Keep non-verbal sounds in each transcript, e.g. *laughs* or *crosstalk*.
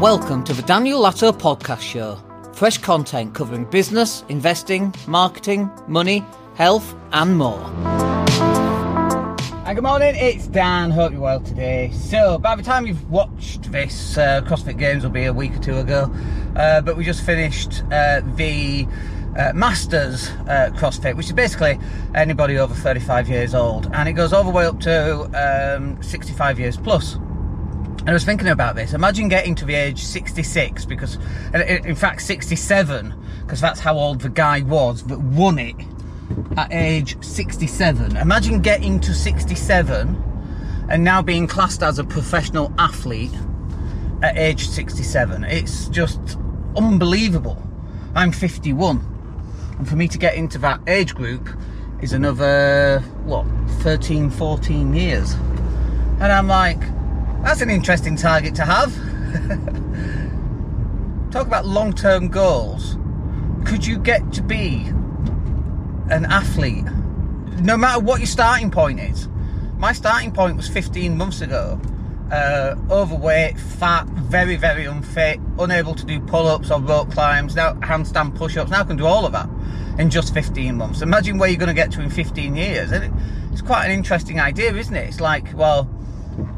Welcome to the Daniel Latto Podcast Show. Fresh content covering business, investing, marketing, money, health, and more. Hi, good morning, it's Dan. Hope you're well today. So, by the time you've watched this, uh, CrossFit Games will be a week or two ago, uh, but we just finished uh, the uh, Masters uh, CrossFit, which is basically anybody over 35 years old, and it goes all the way up to um, 65 years plus. I was thinking about this. Imagine getting to the age 66, because, in fact, 67, because that's how old the guy was that won it at age 67. Imagine getting to 67 and now being classed as a professional athlete at age 67. It's just unbelievable. I'm 51. And for me to get into that age group is another, what, 13, 14 years. And I'm like, that's an interesting target to have. *laughs* Talk about long term goals. Could you get to be an athlete, no matter what your starting point is? My starting point was 15 months ago. Uh, overweight, fat, very, very unfit, unable to do pull ups or rope climbs, now handstand push ups. Now can do all of that in just 15 months. Imagine where you're going to get to in 15 years. It's quite an interesting idea, isn't it? It's like, well,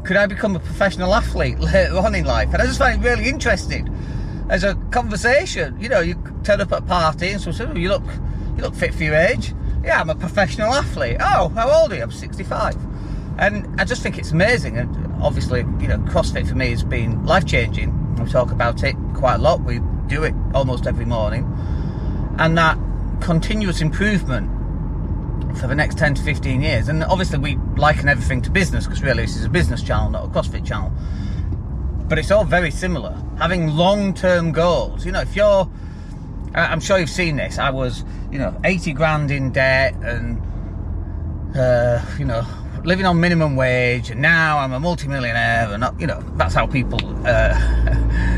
could I become a professional athlete *laughs* later on in life? And I just find it really interesting as a conversation. You know, you turn up at a party and someone says, oh, you look, you look fit for your age. Yeah, I'm a professional athlete. Oh, how old are you? I'm 65. And I just think it's amazing. And obviously, you know, CrossFit for me has been life changing. We talk about it quite a lot. We do it almost every morning. And that continuous improvement for the next 10 to 15 years. And obviously, we liken everything to business because really this is a business channel, not a CrossFit channel. But it's all very similar. Having long term goals. You know, if you're, I'm sure you've seen this, I was, you know, 80 grand in debt and, uh, you know, living on minimum wage, and now I'm a multimillionaire, and you know that's how people uh,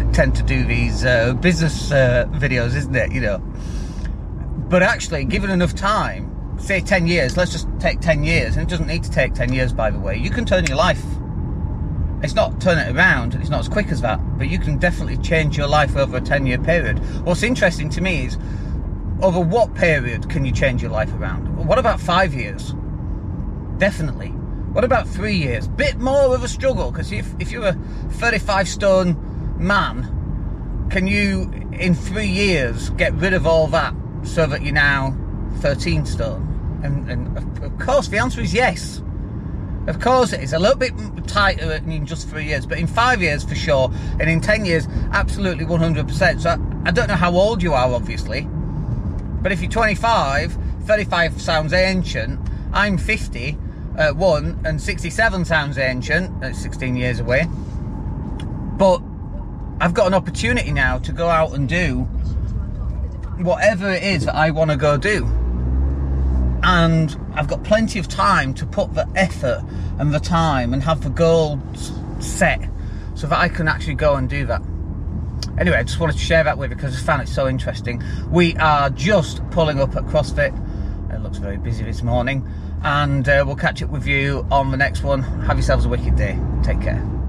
*laughs* tend to do these uh, business uh, videos, isn't it? You know, but actually, given enough time, say 10 years, let's just take 10 years, and it doesn't need to take 10 years, by the way, you can turn your life. It's not turn it around, it's not as quick as that, but you can definitely change your life over a 10 year period. What's interesting to me is over what period can you change your life around? What about five years? Definitely. What about three years? Bit more of a struggle because if, if you're a 35 stone man, can you in three years get rid of all that so that you're now 13 stone? And, and of course, the answer is yes. Of course, it is a little bit tighter in just three years, but in five years for sure, and in 10 years, absolutely 100%. So I, don't know how old you are, obviously, but if you're 25, 35 sounds ancient. I'm 50, uh, one, and 67 sounds ancient. That's 16 years away. But I've got an opportunity now to go out and do whatever it is that I want to go do and I've got plenty of time to put the effort and the time and have the goals set so that I can actually go and do that. Anyway, I just wanted to share that with you because I found it so interesting. We are just pulling up at CrossFit. It looks very busy this morning, and uh, we'll catch up with you on the next one. Have yourselves a wicked day. Take care.